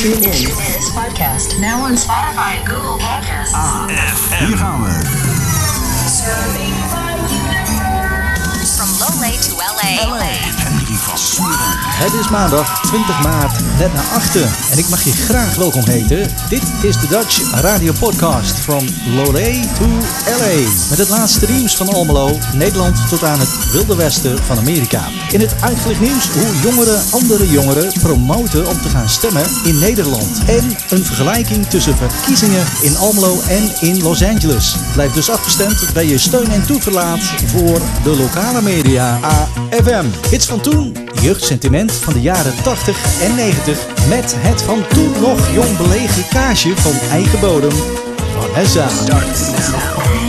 Tune. This podcast now on Spotify and Google Podcasts. FM. Serving From L A. to LA. LA. Het is maandag 20 maart, net na 8. En ik mag je graag welkom heten. Dit is de Dutch Radio Podcast from Lolé to LA. Met het laatste nieuws van Almelo, Nederland tot aan het Wilde Westen van Amerika. In het uitgelicht nieuws hoe jongeren andere jongeren promoten om te gaan stemmen in Nederland. En een vergelijking tussen verkiezingen in Almelo en in Los Angeles. Blijf dus afgestemd bij je steun en toeverlaat voor de lokale media AFM. Hits van toen jeugdsentiment van de jaren 80 en 90 met het van toen nog jong belegen kaasje van eigen bodem, Vanessa. Start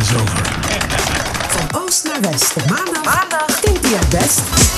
is over. Van oost naar west, maandag, maandag, 10 best.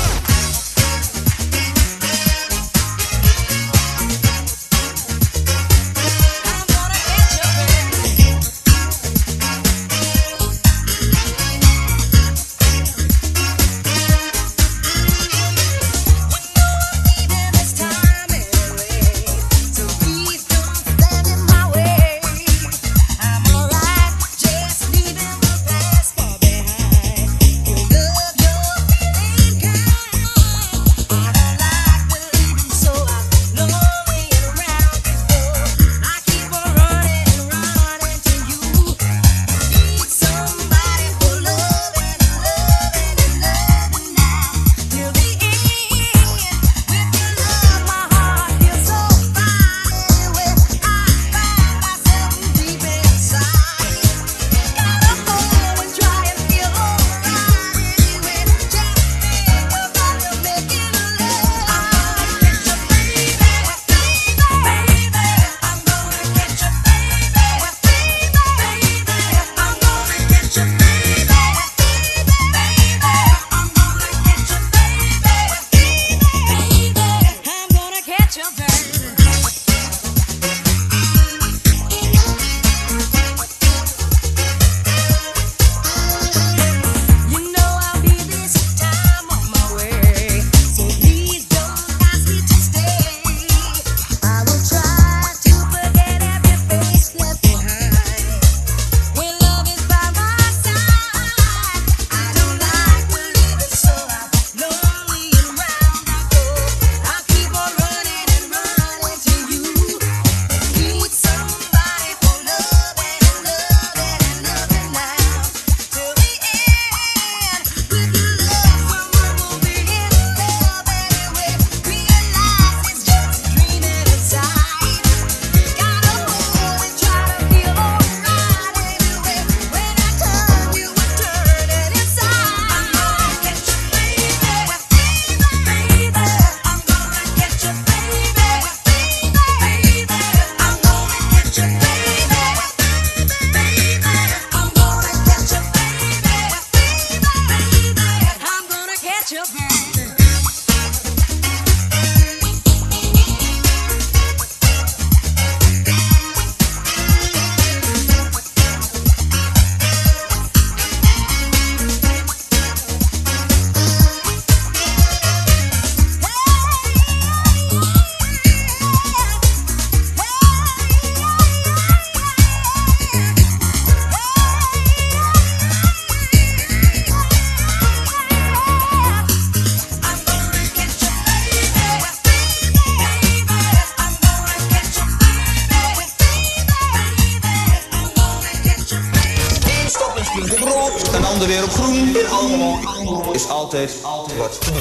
Is altijd, altijd wat te doen.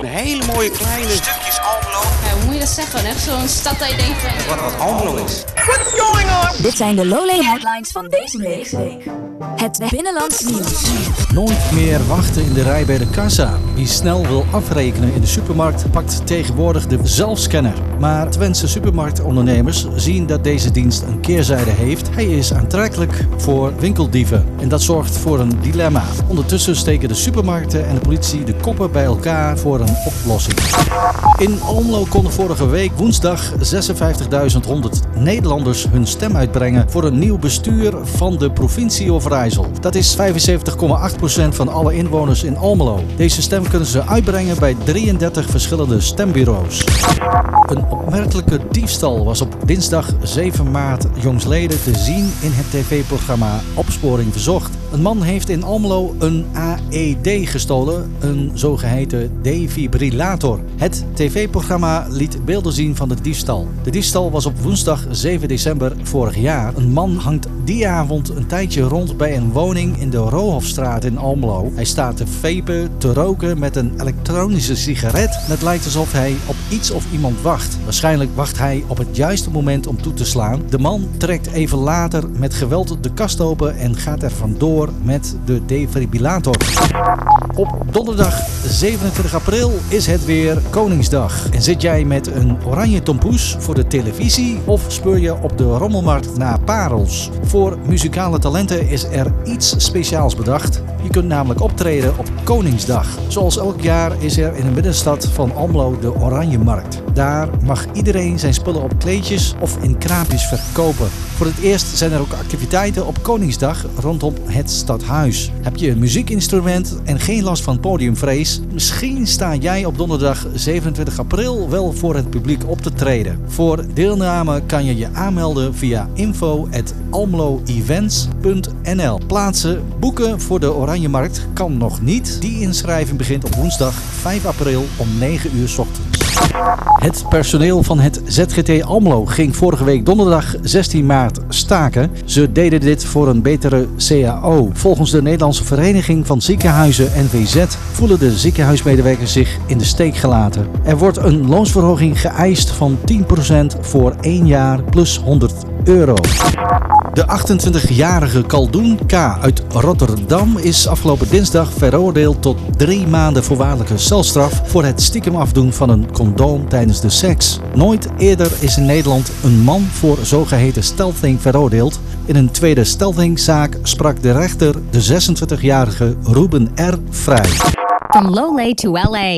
Een hele mooie kleine stukjes Almelo. Ja, hoe moet je dat zeggen? Echt zo'n stad dat je denkt van... Wat wat Almelo is. Dit zijn de Lowlay headlines van deze week. Het binnenlands nieuws. Nooit meer wachten in de rij bij de kassa. Wie snel wil afrekenen in de supermarkt pakt tegenwoordig de zelfscanner. Maar Twentse supermarktondernemers zien dat deze dienst een keerzijde heeft. Hij is aantrekkelijk voor winkeldieven. En dat zorgt voor een dilemma. Ondertussen steken de supermarkten en de politie de koppen bij elkaar voor een oplossing. In Almelo konden vorige week woensdag 56.100 Nederlanders hun stem uitbrengen voor een nieuw bestuur van de provincie Overijssel. Dat is 75,8% van alle inwoners in Almelo. Deze stem kunnen ze uitbrengen bij 33 verschillende stembureaus. Een opmerkelijke diefstal was op dinsdag 7 maart jongsleden te zien in het tv-programma Opsporing Verzocht. Een man heeft in Almelo een AED gestolen, een zogeheten defibrillator. Het tv-programma liet beelden zien van de diefstal. De diefstal was op woensdag 7 december vorig jaar. Een man hangt die avond een tijdje rond bij een woning in de Rohofstraat in Almelo. Hij staat te vapen, te roken met een elektronische sigaret. Het lijkt alsof hij op iets of iemand wacht. Waarschijnlijk wacht hij op het juiste moment om toe te slaan. De man trekt even later met geweld de kast open en gaat er vandoor met de defibrillator. Op donderdag 27 april is het weer Koningsdag. En zit jij met een oranje tompoes voor de televisie of speur je op de rommelmarkt naar parels? Voor muzikale talenten is er iets speciaals bedacht. Je kunt namelijk optreden op Koningsdag. Zoals elk jaar is er in de middenstad van Almelo de Oranje Markt. Daar mag iedereen zijn spullen op kleedjes of in kraampjes verkopen. Voor het eerst zijn er ook activiteiten op Koningsdag rondom het stadhuis. Heb je een muziekinstrument en geen last van podiumvrees? Misschien sta jij op donderdag 27 april wel voor het publiek op te treden. Voor deelname kan je je aanmelden via info.almeloevents.nl Plaatsen boeken voor de Oranje Markt kan nog niet. Die inschrijving begint op woensdag 5 april om 9 uur ochtends. Het personeel van het ZGT Almelo ging vorige week donderdag 16 maart staken. Ze deden dit voor een betere CAO. Volgens de Nederlandse Vereniging van Ziekenhuizen NVZ voelen de ziekenhuismedewerkers zich in de steek gelaten. Er wordt een loonsverhoging geëist van 10% voor 1 jaar plus 100 euro. De 28-jarige Kaldoen K. uit Rotterdam is afgelopen dinsdag veroordeeld tot drie maanden voorwaardelijke celstraf voor het stiekem afdoen van een condoom tijdens de seks. Nooit eerder is in Nederland een man voor zogeheten stelting veroordeeld. In een tweede steltingzaak sprak de rechter de 26-jarige Ruben R. vrij. From Lowlay to LA.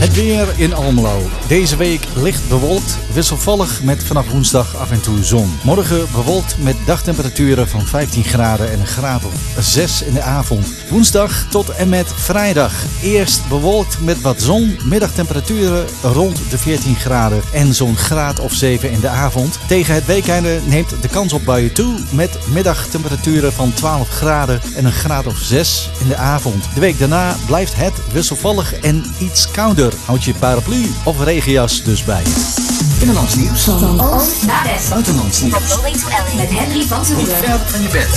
Het weer in Almelo. Deze week licht bewolkt, wisselvallig met vanaf woensdag af en toe zon. Morgen bewolkt met dagtemperaturen van 15 graden en een graad of 6 in de avond. Woensdag tot en met vrijdag. Eerst bewolkt met wat zon, middagtemperaturen rond de 14 graden en zo'n graad of 7 in de avond. Tegen het weekende neemt de kans op buien toe met middagtemperaturen van 12 graden en een graad of 6 in de avond. De week daarna blijft het wisselvallig en iets kouder. Houd je paraplu of regenjas dus bij. Binnenlands nieuws. Van oost naar west. Buitenlands nieuws. Met Henry van Niet Toeren. ver van je bed.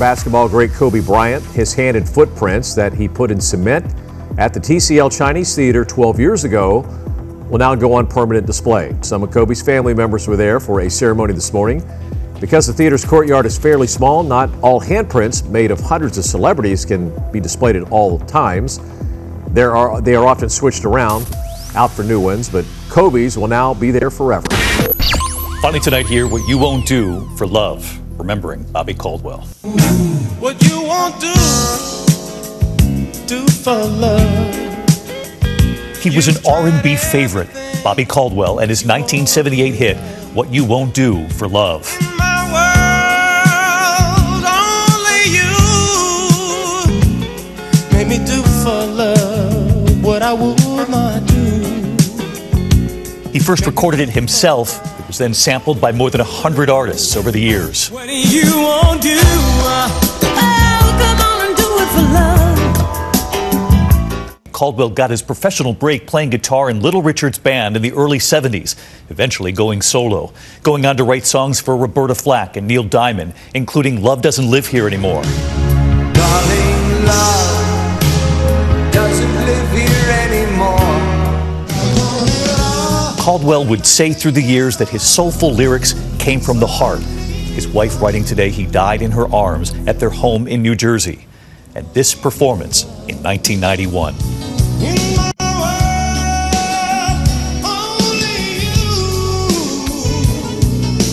basketball great Kobe Bryant, his hand and footprints that he put in cement at the TCL Chinese Theater 12 years ago will now go on permanent display. Some of Kobe's family members were there for a ceremony this morning. Because the theater's courtyard is fairly small, not all handprints made of hundreds of celebrities can be displayed at all times. There are, they are often switched around out for new ones, but Kobe's will now be there forever. Finally, tonight here, what you won't do for love remembering Bobby Caldwell. What you won't do, do for love. He was an R&B favorite, Bobby Caldwell, and his 1978 hit "What You Won't Do for Love." My world, only you made me do for love what I would not do. He first recorded it himself. It then sampled by more than 100 artists over the years. What do, uh, oh, come on do it for love. Caldwell got his professional break playing guitar in Little Richard's band in the early 70s, eventually going solo, going on to write songs for Roberta Flack and Neil Diamond, including Love Doesn't Live Here Anymore. Darling, love Caldwell would say through the years that his soulful lyrics came from the heart. His wife writing today he died in her arms at their home in New Jersey. And this performance in 1991.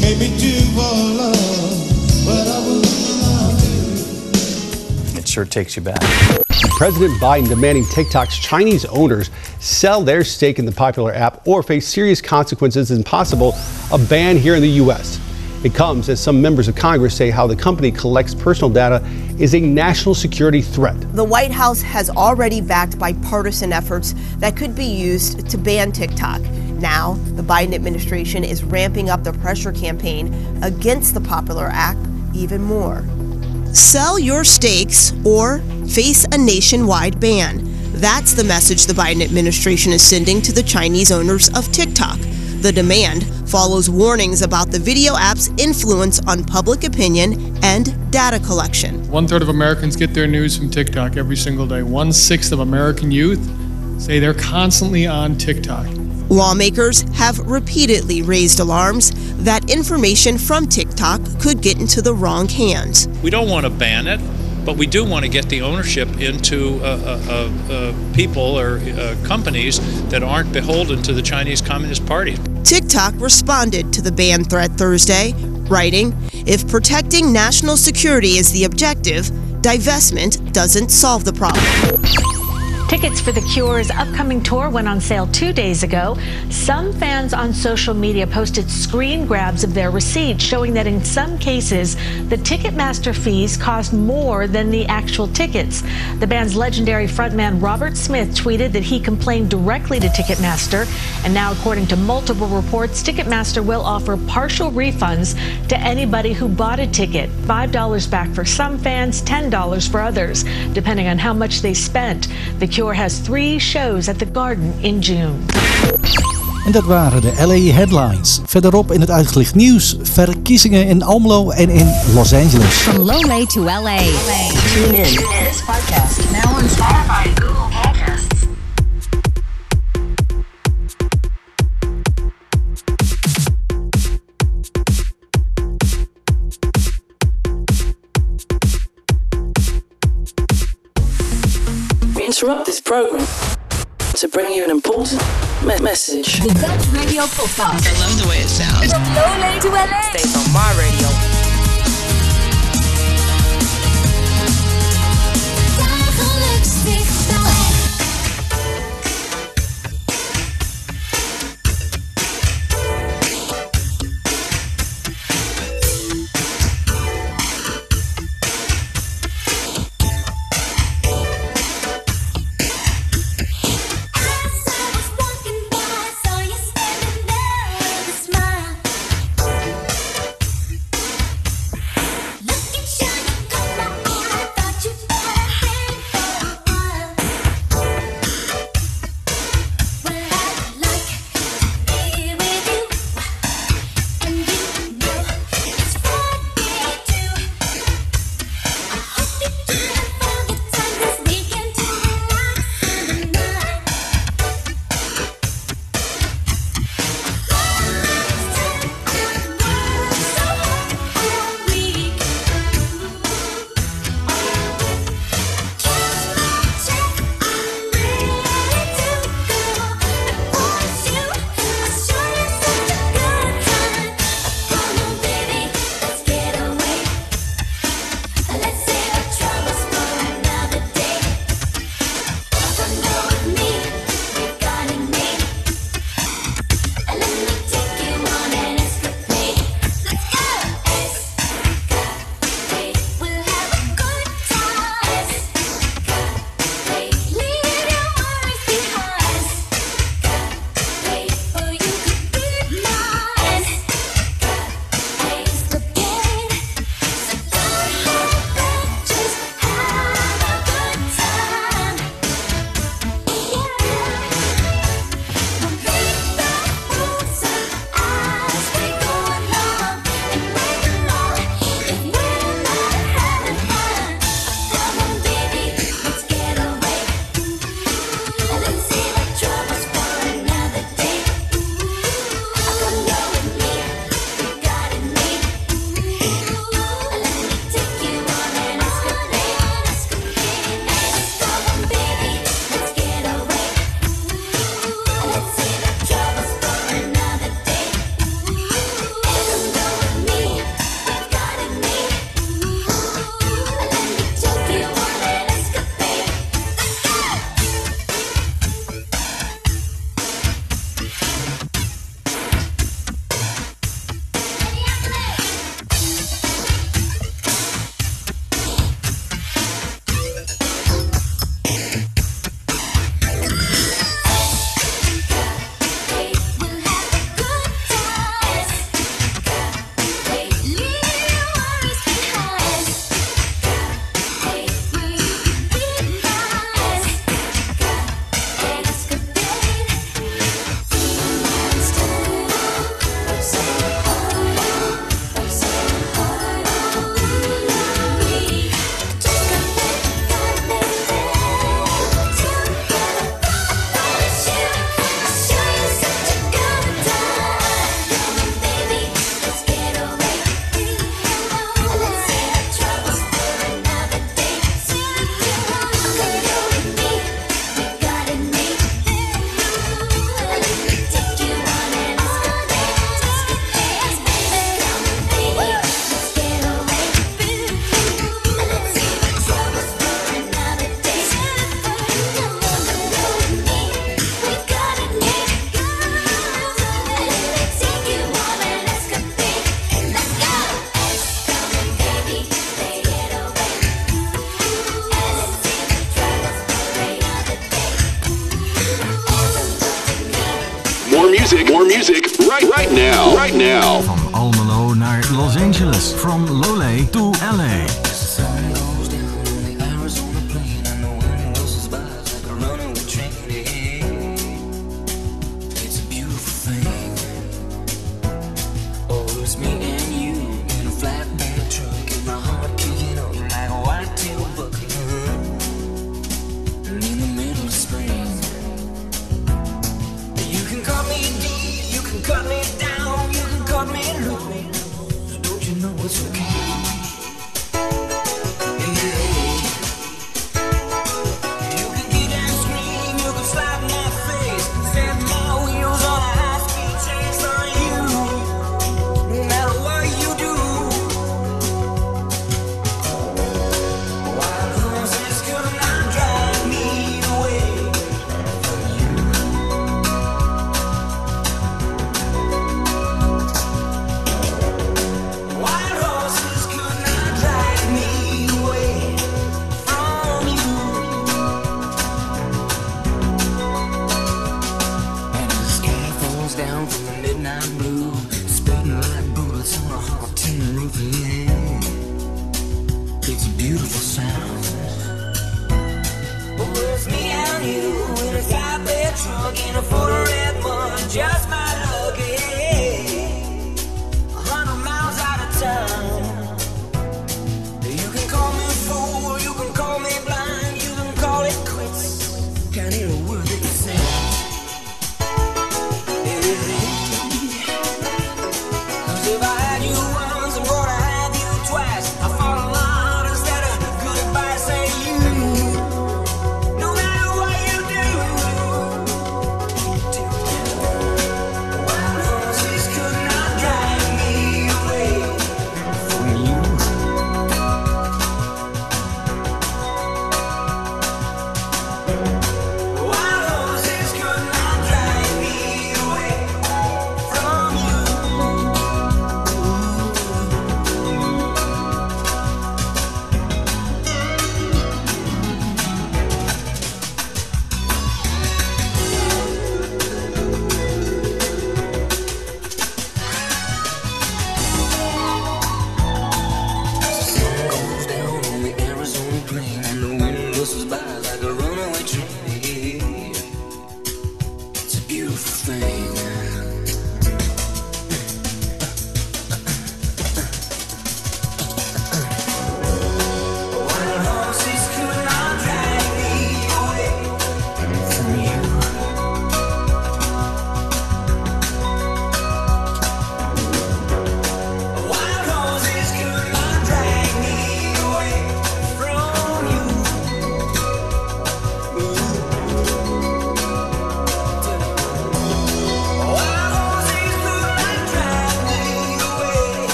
Made me do for love what I would not do. It sure takes you back. President Biden demanding TikTok's Chinese owners sell their stake in the popular app or face serious consequences and possible a ban here in the U.S. It comes as some members of Congress say how the company collects personal data is a national security threat. The White House has already backed bipartisan efforts that could be used to ban TikTok. Now, the Biden administration is ramping up the pressure campaign against the popular app even more. Sell your stakes or face a nationwide ban. That's the message the Biden administration is sending to the Chinese owners of TikTok. The demand follows warnings about the video app's influence on public opinion and data collection. One third of Americans get their news from TikTok every single day. One sixth of American youth say they're constantly on TikTok. Lawmakers have repeatedly raised alarms that information from TikTok could get into the wrong hands. We don't want to ban it, but we do want to get the ownership into uh, uh, uh, uh, people or uh, companies that aren't beholden to the Chinese Communist Party. TikTok responded to the ban threat Thursday, writing If protecting national security is the objective, divestment doesn't solve the problem. Tickets for The Cure's upcoming tour went on sale two days ago. Some fans on social media posted screen grabs of their receipts showing that in some cases, the Ticketmaster fees cost more than the actual tickets. The band's legendary frontman Robert Smith tweeted that he complained directly to Ticketmaster, and now, according to multiple reports, Ticketmaster will offer partial refunds to anybody who bought a ticket $5 back for some fans, $10 for others, depending on how much they spent. The Cure has three shows at the Garden in June. En dat waren de LA Headlines. Verderop in het uitgelicht nieuws, verkiezingen in Almelo en in Los Angeles. From Lowlay to LA. Tune in. This podcast now on Spotify Google interrupt this program to bring you an important me- message. The Dutch Radio Podcast. I love the way it sounds. From Lowlay to LA. Stays on my radio.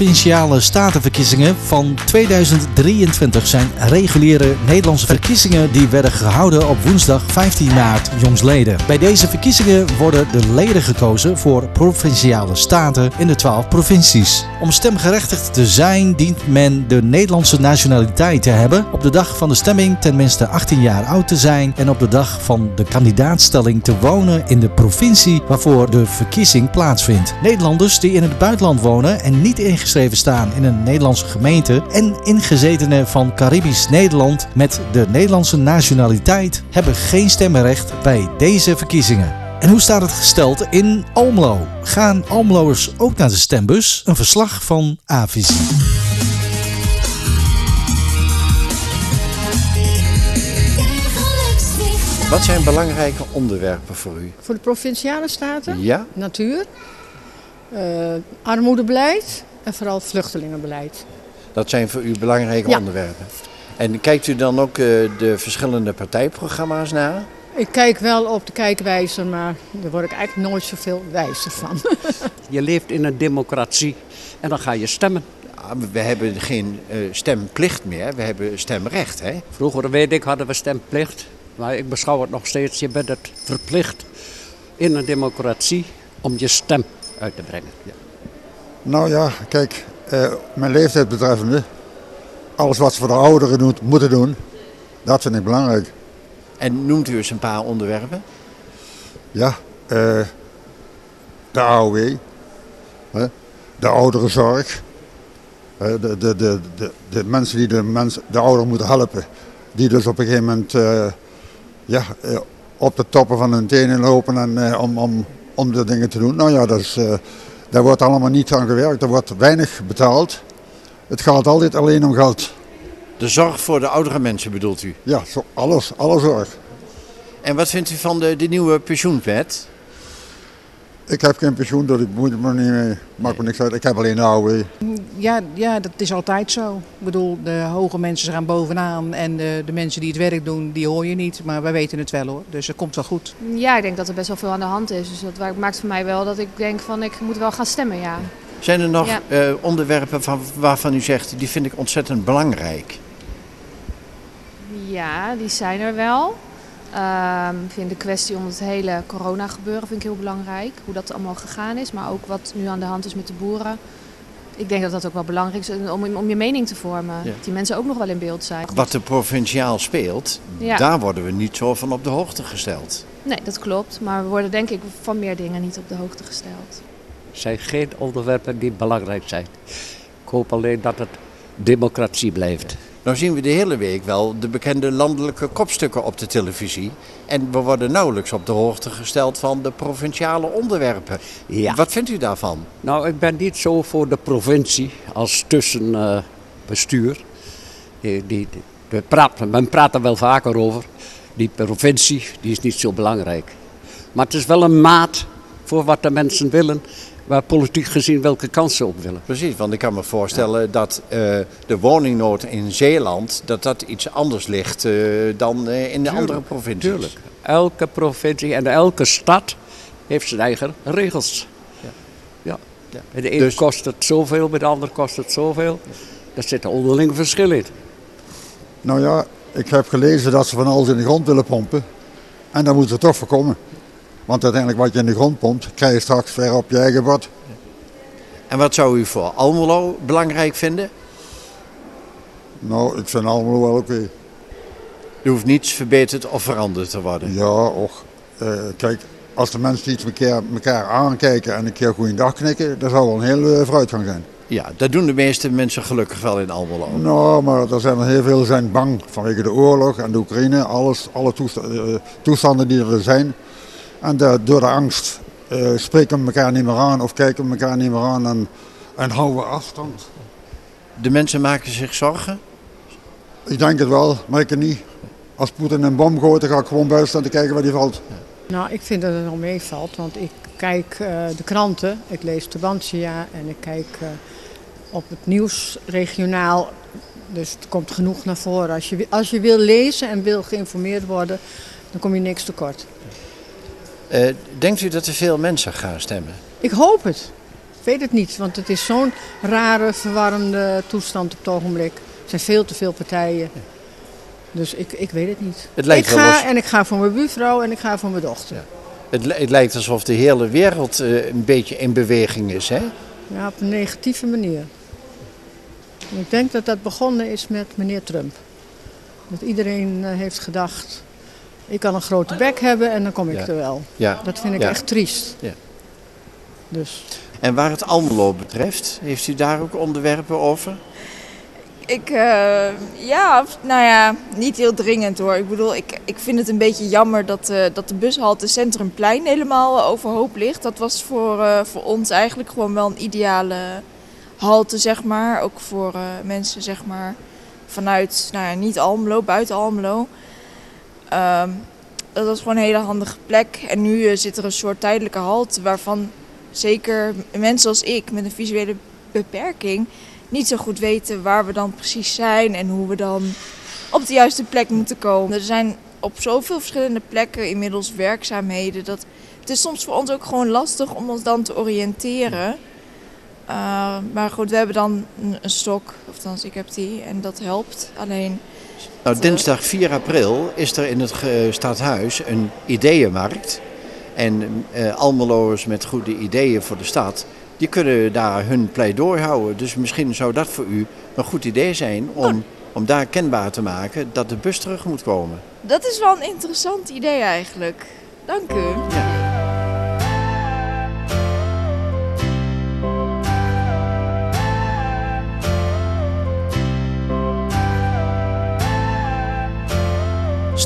Provinciale statenverkiezingen van 2023 zijn reguliere Nederlandse verkiezingen die werden gehouden op woensdag 15 maart jongsleden. Bij deze verkiezingen worden de leden gekozen voor provinciale staten in de 12 provincies. Om stemgerechtigd te zijn dient men de Nederlandse nationaliteit te hebben, op de dag van de stemming tenminste 18 jaar oud te zijn en op de dag van de kandidaatstelling te wonen in de provincie waarvoor de verkiezing plaatsvindt. Nederlanders die in het buitenland wonen en niet ingeschreven staan in een Nederlandse gemeente en ingezetenen van Caribisch Nederland met de Nederlandse nationaliteit hebben geen stemrecht bij deze verkiezingen. En hoe staat het gesteld in Almelo? Gaan Almeloers ook naar de stembus? Een verslag van Avisie. Wat zijn belangrijke onderwerpen voor u? Voor de provinciale staten? Ja? Natuur, eh, armoedebeleid en vooral vluchtelingenbeleid. Dat zijn voor u belangrijke Ja. onderwerpen. En kijkt u dan ook eh, de verschillende partijprogramma's na? Ik kijk wel op de kijkwijzer, maar daar word ik eigenlijk nooit zoveel wijzer van. Je leeft in een democratie en dan ga je stemmen. We hebben geen eh, stemplicht meer, we hebben stemrecht. Hè? Vroeger, weet ik, hadden we stemplicht. Maar ik beschouw het nog steeds, je bent het verplicht in een democratie om je stem uit te brengen. Ja. Nou ja, kijk, eh, mijn leeftijd betreffende, alles wat ze voor de ouderen doet, moeten doen, dat vind ik belangrijk. En noemt u eens een paar onderwerpen? Ja, eh, de AOW, de ouderenzorg, hè, de, de, de, de, mensen die de, mensen, de ouderen moeten helpen, die dus op een gegeven moment eh, ja, eh, op de toppen van hun tenen lopen en, om, om, om de dingen te doen. Nou ja, daar wordt allemaal niet aan gewerkt, er wordt weinig betaald. Het gaat altijd alleen om geld. De zorg voor de oudere mensen bedoelt u? Ja, zo, alles, alle zorg. En wat vindt u van de, de nieuwe pensioenwet? Ik heb geen pensioen, dus ik moet me niet mee. Maakt me niks uit. Ik heb alleen de AOW. Ja, ja, dat is altijd zo. Ik bedoel, de hoge mensen gaan bovenaan en de, de mensen die het werk doen, die hoor je niet. Maar wij weten het wel hoor, dus het komt wel goed. Ja, ik denk dat er best wel veel aan de hand is. Dus dat maakt voor mij wel dat ik denk van ik moet wel gaan stemmen, ja. Zijn er nog Ja. eh, onderwerpen van, waarvan u zegt, die vind ik ontzettend belangrijk? Ja, die zijn er wel. Ehm, ik vind de kwestie om het hele corona gebeuren vind ik heel belangrijk. Hoe dat allemaal gegaan is, maar ook wat nu aan de hand is met de boeren. Ik denk dat dat ook wel belangrijk is om, om je mening te vormen. Ja. Dat die mensen ook nog wel in beeld zijn. Wat er provinciaal speelt, Ja. daar worden we niet zo van op de hoogte gesteld. Nee, dat klopt. Maar we worden denk ik van meer dingen niet op de hoogte gesteld. Er zijn geen onderwerpen die belangrijk zijn. Ik hoop alleen dat het democratie blijft. Nou zien we de hele week wel de bekende landelijke kopstukken op de televisie. En we worden nauwelijks op de hoogte gesteld van de provinciale onderwerpen. Ja. Wat vindt u daarvan? Nou, ik ben niet zo voor de provincie als tussenbestuur. praten, men praat er wel vaker over. Die provincie die is niet zo belangrijk. Maar het is wel een maat voor wat de mensen willen, waar politiek gezien welke kansen ze op willen. Precies, want ik kan me voorstellen dat eh, de woningnood in Zeeland dat dat iets anders ligt eh, dan eh, in de andere provincies. Tuurlijk. Elke provincie en elke stad heeft zijn eigen regels. Ja. Bij de ene Dus- kost het zoveel, bij de andere kost het zoveel. Er zit een onderling verschil in. Nou ja, ik heb gelezen dat ze van alles in de grond willen pompen. En daar moeten ze toch voorkomen. Want uiteindelijk wat je in de grond pompt, krijg je straks ver op je eigen bord. En wat zou u voor Almelo belangrijk vinden? Nou, ik vind allemaal wel oké. Er hoeft niets verbeterd of veranderd te worden. Ja, och. eh, kijk, als de mensen iets elkaar, elkaar aankijken en een keer goeiedag knikken, dat zou wel een hele vooruitgang zijn. Ja, dat doen de meeste mensen gelukkig wel in Almelo. Nou, maar er zijn er heel veel zijn bang vanwege de oorlog en de Oekraïne, alles, alle eh, toestanden die er zijn. En de- door de angst eh, spreken we elkaar niet meer aan of kijken we elkaar niet meer aan en, en houden we afstand. De mensen maken zich zorgen? Ik denk het wel, maar ik niet. Als Poetin een bom gooit, dan ga ik gewoon buiten staan te kijken waar die valt. Nou, ik vind dat het wel meevalt, want ik kijk eh, de kranten, ik lees Tubantia en ik kijk eh, op het nieuws regionaal. Dus het komt genoeg naar voren. Als je, als je wil lezen en wil geïnformeerd worden, dan kom je niks tekort. Eh, denkt u dat er veel mensen gaan stemmen? Ik hoop het. Ik weet het niet, want het is zo'n rare, verwarrende toestand op het ogenblik. Er zijn veel te veel partijen. Dus ik, ik weet het niet. Het lijkt ik ga en ik ga voor mijn buurvrouw en ik ga voor mijn dochter. Het, het lijkt alsof de hele wereld eh, een beetje in beweging is, hè? Ja, op een negatieve manier. En ik denk dat dat begonnen is met meneer Trump. Dat iedereen eh, heeft gedacht, ik kan een grote bek hebben en dan kom ik Ja. er wel. Ja. Dat vind ik Ja. echt triest. Ja. Dus. En waar het Almelo betreft, heeft u daar ook onderwerpen over? Ik, eh, ja, nou ja, niet heel dringend hoor. Ik bedoel, ik, ik vind het een beetje jammer dat, eh, dat de bushalte Centrumplein helemaal eh, overhoop ligt. Dat was voor, eh, voor ons eigenlijk gewoon wel een ideale halte, zeg maar. Ook voor eh, mensen, zeg maar, vanuit, nou ja, niet Almelo, buiten Almelo. Ehm, dat was gewoon een hele handige plek. En nu eh, zit er een soort tijdelijke halte waarvan zeker mensen als ik met een visuele beperking niet zo goed weten waar we dan precies zijn en hoe we dan op de juiste plek moeten komen. Er zijn op zoveel verschillende plekken inmiddels werkzaamheden dat het is soms voor ons ook gewoon lastig om ons dan te oriënteren. Uh, maar goed, we hebben dan een, een stok, of althans ik heb die en dat helpt. Alleen Nou, dinsdag 4 april is er in het stadhuis een ideeënmarkt. En eh Almeloers met goede ideeën voor de stad, die kunnen daar hun pleidooi houden. Dus misschien zou dat voor u een goed idee zijn om, om daar kenbaar te maken dat de bus terug moet komen. dat is wel een interessant idee eigenlijk. Dank u.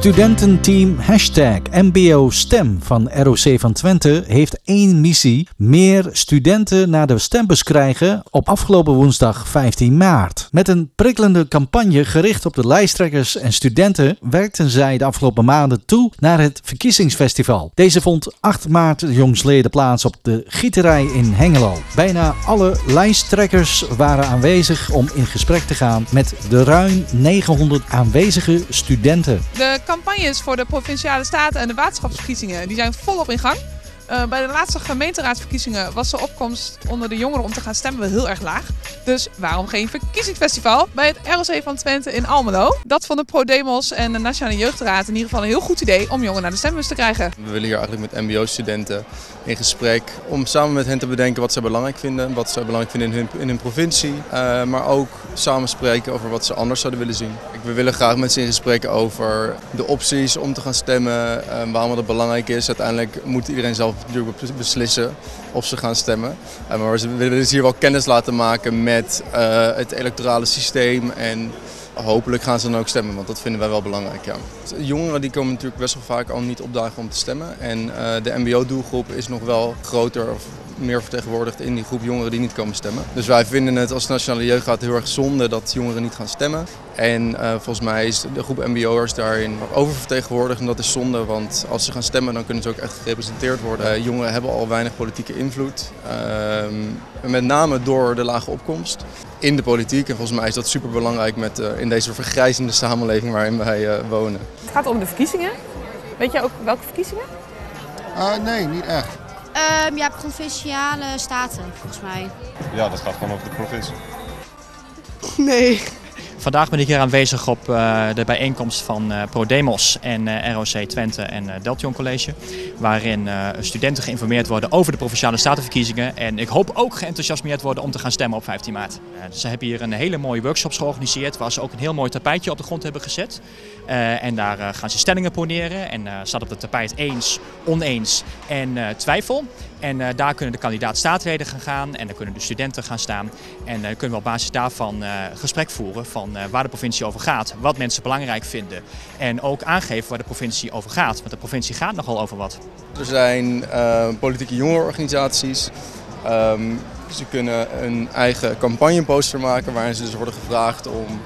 Studententeam hashtag MBO STEM van ROC van Twente heeft één missie. Meer studenten naar de stembus krijgen op afgelopen woensdag 15 maart. Met een prikkelende campagne gericht op de lijsttrekkers en studenten werkten zij de afgelopen maanden toe naar het verkiezingsfestival. Deze vond 8 maart jongsleden plaats op de Gieterij in Hengelo. Bijna alle lijsttrekkers waren aanwezig om in gesprek te gaan met de ruim 900 aanwezige studenten. De campagnes voor de provinciale staten en de waterschapsverkiezingen die zijn volop in gang. Eh, bij de laatste gemeenteraadsverkiezingen was de opkomst onder de jongeren om te gaan stemmen wel heel erg laag. Dus waarom geen verkiezingsfestival bij het ROC van Twente in Almelo? Dat vonden ProDemos en de Nationale Jeugdraad in ieder geval een heel goed idee om jongeren naar de stembus te krijgen. We willen hier eigenlijk met mbo-studenten in gesprek om samen met hen te bedenken wat zij belangrijk vinden, wat zij belangrijk vinden in hun, in hun provincie, eh, maar ook samen spreken over wat ze anders zouden willen zien. We willen graag met ze in gesprek over de opties om te gaan stemmen, eh, waarom dat belangrijk is. Uiteindelijk moet iedereen zelf natuurlijk bes- beslissen of ze gaan stemmen. Eh, maar we willen ze hier wel kennis laten maken met het electorale systeem en Hopelijk gaan ze dan ook stemmen, want dat vinden wij wel belangrijk. Ja. Jongeren die komen natuurlijk best wel vaak al niet opdagen om te stemmen. En eh, de mbo-doelgroep is nog wel groter, of meer vertegenwoordigd in die groep jongeren die niet komen stemmen. Dus wij vinden het als Nationale Jeugdraad heel erg zonde dat jongeren niet gaan stemmen. En eh, volgens mij is de groep mbo'ers daarin oververtegenwoordigd en dat is zonde, want als ze gaan stemmen dan kunnen ze ook echt gerepresenteerd worden. Eh, jongeren hebben al weinig politieke invloed, Ehm, met name door de lage opkomst in de politiek. En volgens mij is dat super belangrijk met, eh, in deze vergrijzende samenleving waarin wij eh, wonen. Het gaat om de verkiezingen. Weet je ook welke verkiezingen? nee, niet echt. Ehm, ja, provinciale staten, volgens mij. Ja, dat gaat gewoon over de provincie. Nee. Vandaag ben ik hier aanwezig op eh, de bijeenkomst van eh, ProDemos en eh, ROC Twente en Deltion College. Waarin studenten geïnformeerd worden over de Provinciale Statenverkiezingen. En ik hoop ook geenthousiasmeerd worden om te gaan stemmen op 15 maart. Dus ze hebben hier een hele mooie workshops georganiseerd waar ze ook een heel mooi tapijtje op de grond hebben gezet. En daar gaan ze stellingen poneren. En staat op het tapijt eens, oneens en twijfel. En eh, daar kunnen de kandidaat staatsleden gaan gaan en dan kunnen de studenten gaan staan. En uh, kunnen we op basis daarvan uh, gesprek voeren van waar de provincie over gaat, wat mensen belangrijk vinden. En ook aangeven waar de provincie over gaat, want de provincie gaat nogal over wat. Er zijn politieke jongerenorganisaties. Um, ze kunnen een eigen campagneposter maken waarin ze dus worden gevraagd om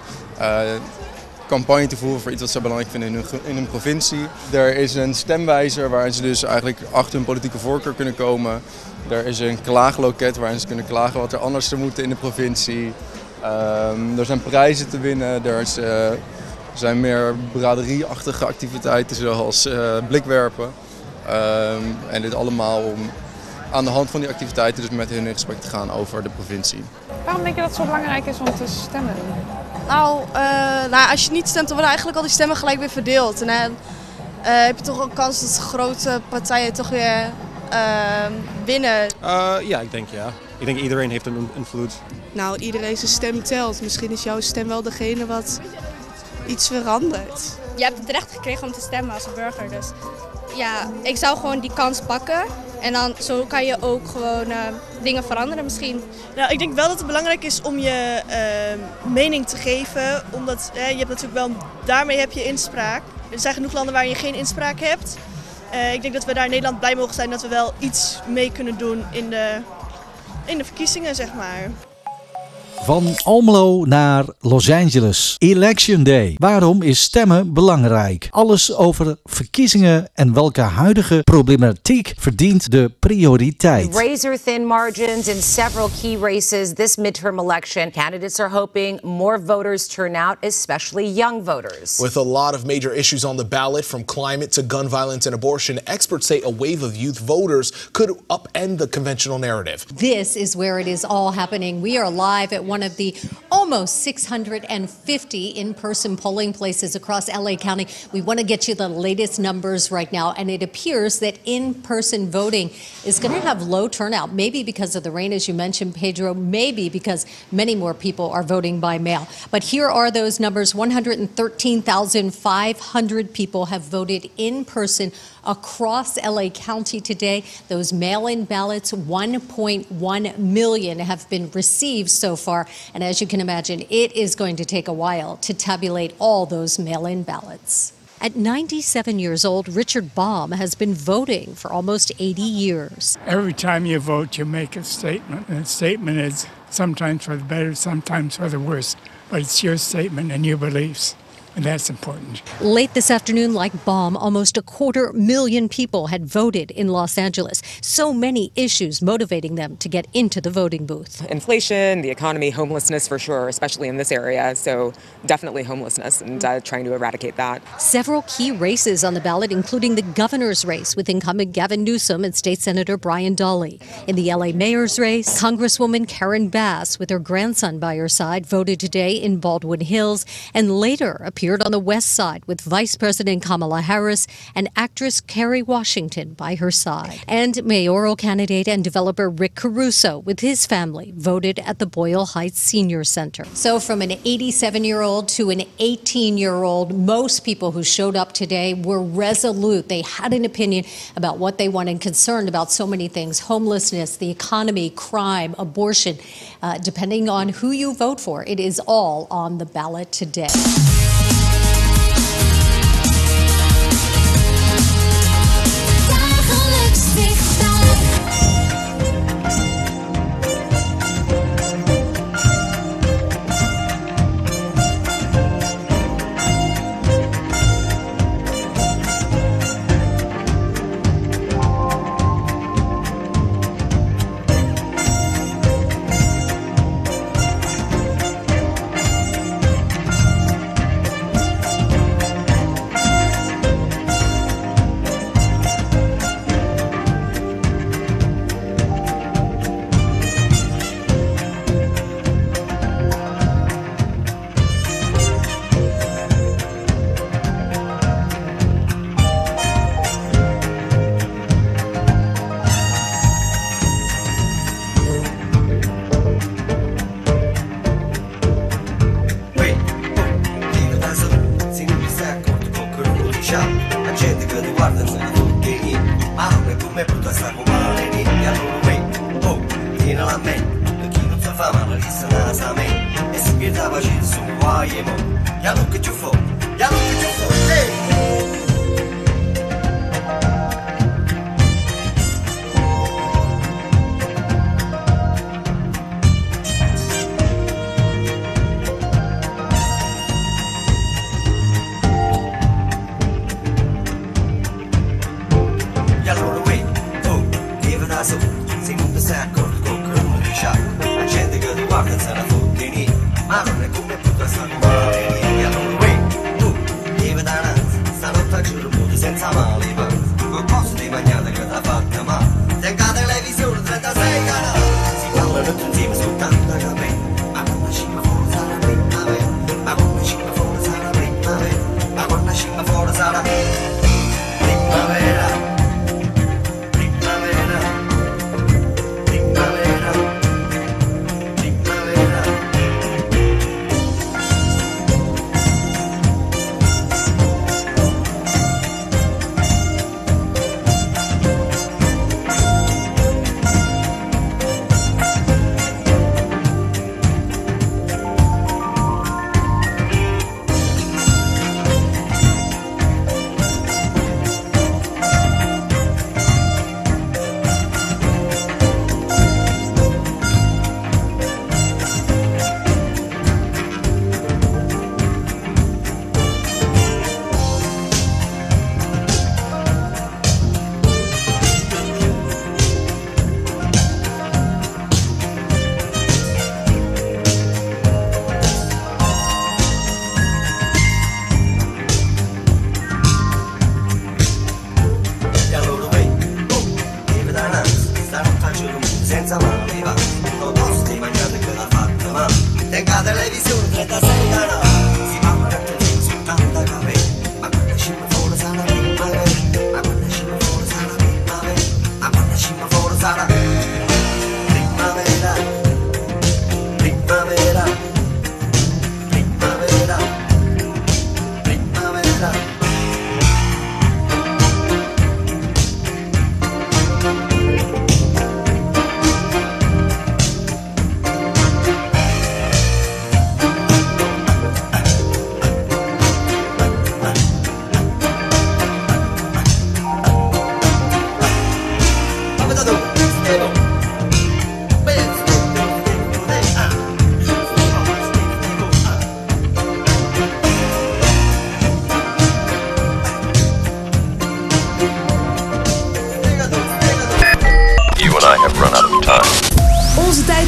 campagne te voeren voor iets wat ze belangrijk vinden in hun, in hun provincie. Er is een stemwijzer waarin ze dus eigenlijk achter hun politieke voorkeur kunnen komen. Er is een klaagloket waarin ze kunnen klagen wat er anders zou moeten in de provincie. Um, er zijn prijzen te winnen, er, is, er zijn meer braderieachtige activiteiten zoals uh, blikwerpen. Um, en dit allemaal om aan de hand van die activiteiten dus met hun in gesprek te gaan over de provincie. Waarom denk je dat het zo belangrijk is om te stemmen? Nou, uh, nou, als je niet stemt, dan worden eigenlijk al die stemmen gelijk weer verdeeld. En dan uh, heb je toch een kans dat grote partijen toch weer uh, winnen. ja, ik denk ja. Ik denk iedereen heeft een invloed. Nou, iedereen zijn stem telt. Misschien is jouw stem wel degene wat iets verandert. Je hebt het recht gekregen om te stemmen als burger. Dus ja, ik zou gewoon die kans pakken. En dan zo kan je ook gewoon uh, dingen veranderen misschien. Nou, ik denk wel dat het belangrijk is om je uh, mening te geven. Omdat uh, je hebt natuurlijk wel, daarmee heb je inspraak. Er zijn genoeg landen waar je geen inspraak hebt. Uh, ik denk dat we daar in Nederland blij mogen zijn dat we wel iets mee kunnen doen in de, in de verkiezingen, zeg maar. Van Almelo naar Los Angeles. Election Day. Waarom is stemmen belangrijk? Alles over verkiezingen en welke huidige problematiek verdient de prioriteit. Razor thin margins in several key races this midterm election. Candidates are hoping more voters turn out, especially young voters. With a lot of major issues on the ballot, from climate to gun violence and abortion, experts say a wave of youth voters could upend the conventional narrative. This is where it is all happening. We are live at one of the almost 650 in person polling places across LA County. We want to get you the latest numbers right now, and it appears that in person voting is going to have low turnout, maybe because of the rain, as you mentioned, Pedro, maybe because many more people are voting by mail. But here are those numbers 113,500 people have voted in person across LA County today. Those mail in ballots, 1.1 million have been received so far. And as you can imagine, it is going to take a while to tabulate all those mail in ballots. At 97 years old, Richard Baum has been voting for almost 80 years. Every time you vote, you make a statement. And the statement is sometimes for the better, sometimes for the worse. But it's your statement and your beliefs. And that's important. Late this afternoon, like bomb, almost a quarter million people had voted in Los Angeles. So many issues motivating them to get into the voting booth. Inflation, the economy, homelessness for sure, especially in this area. So definitely homelessness and uh, trying to eradicate that. Several key races on the ballot, including the governor's race with incumbent Gavin Newsom and State Senator Brian Daly. In the LA mayor's race, Congresswoman Karen Bass, with her grandson by her side, voted today in Baldwin Hills and later appeared on the west side with Vice President Kamala Harris and actress Kerry Washington by her side. And mayoral candidate and developer Rick Caruso with his family voted at the Boyle Heights Senior Center. So from an 87 year old to an 18 year old, most people who showed up today were resolute. They had an opinion about what they wanted, concerned about so many things homelessness, the economy, crime, abortion. Uh, depending on who you vote for, it is all on the ballot today.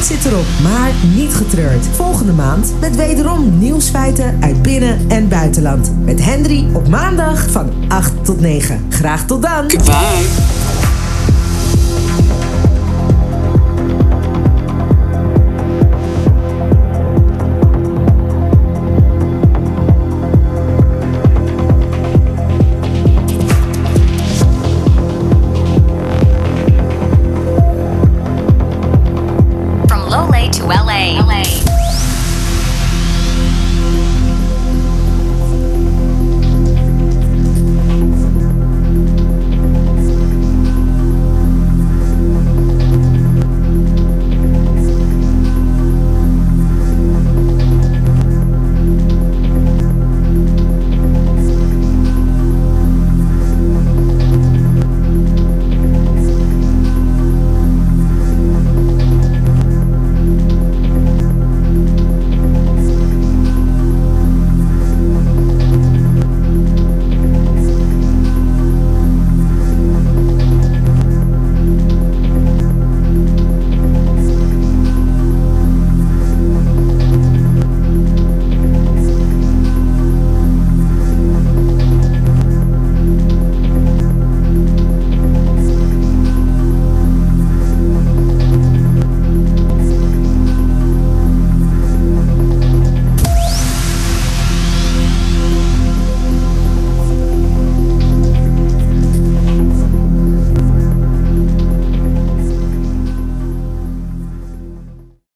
Zit erop, maar niet getreurd. Volgende maand met wederom nieuwsfeiten uit binnen- en buitenland. Met Henry op maandag van 8 tot 9. Graag tot dan. Goodbye.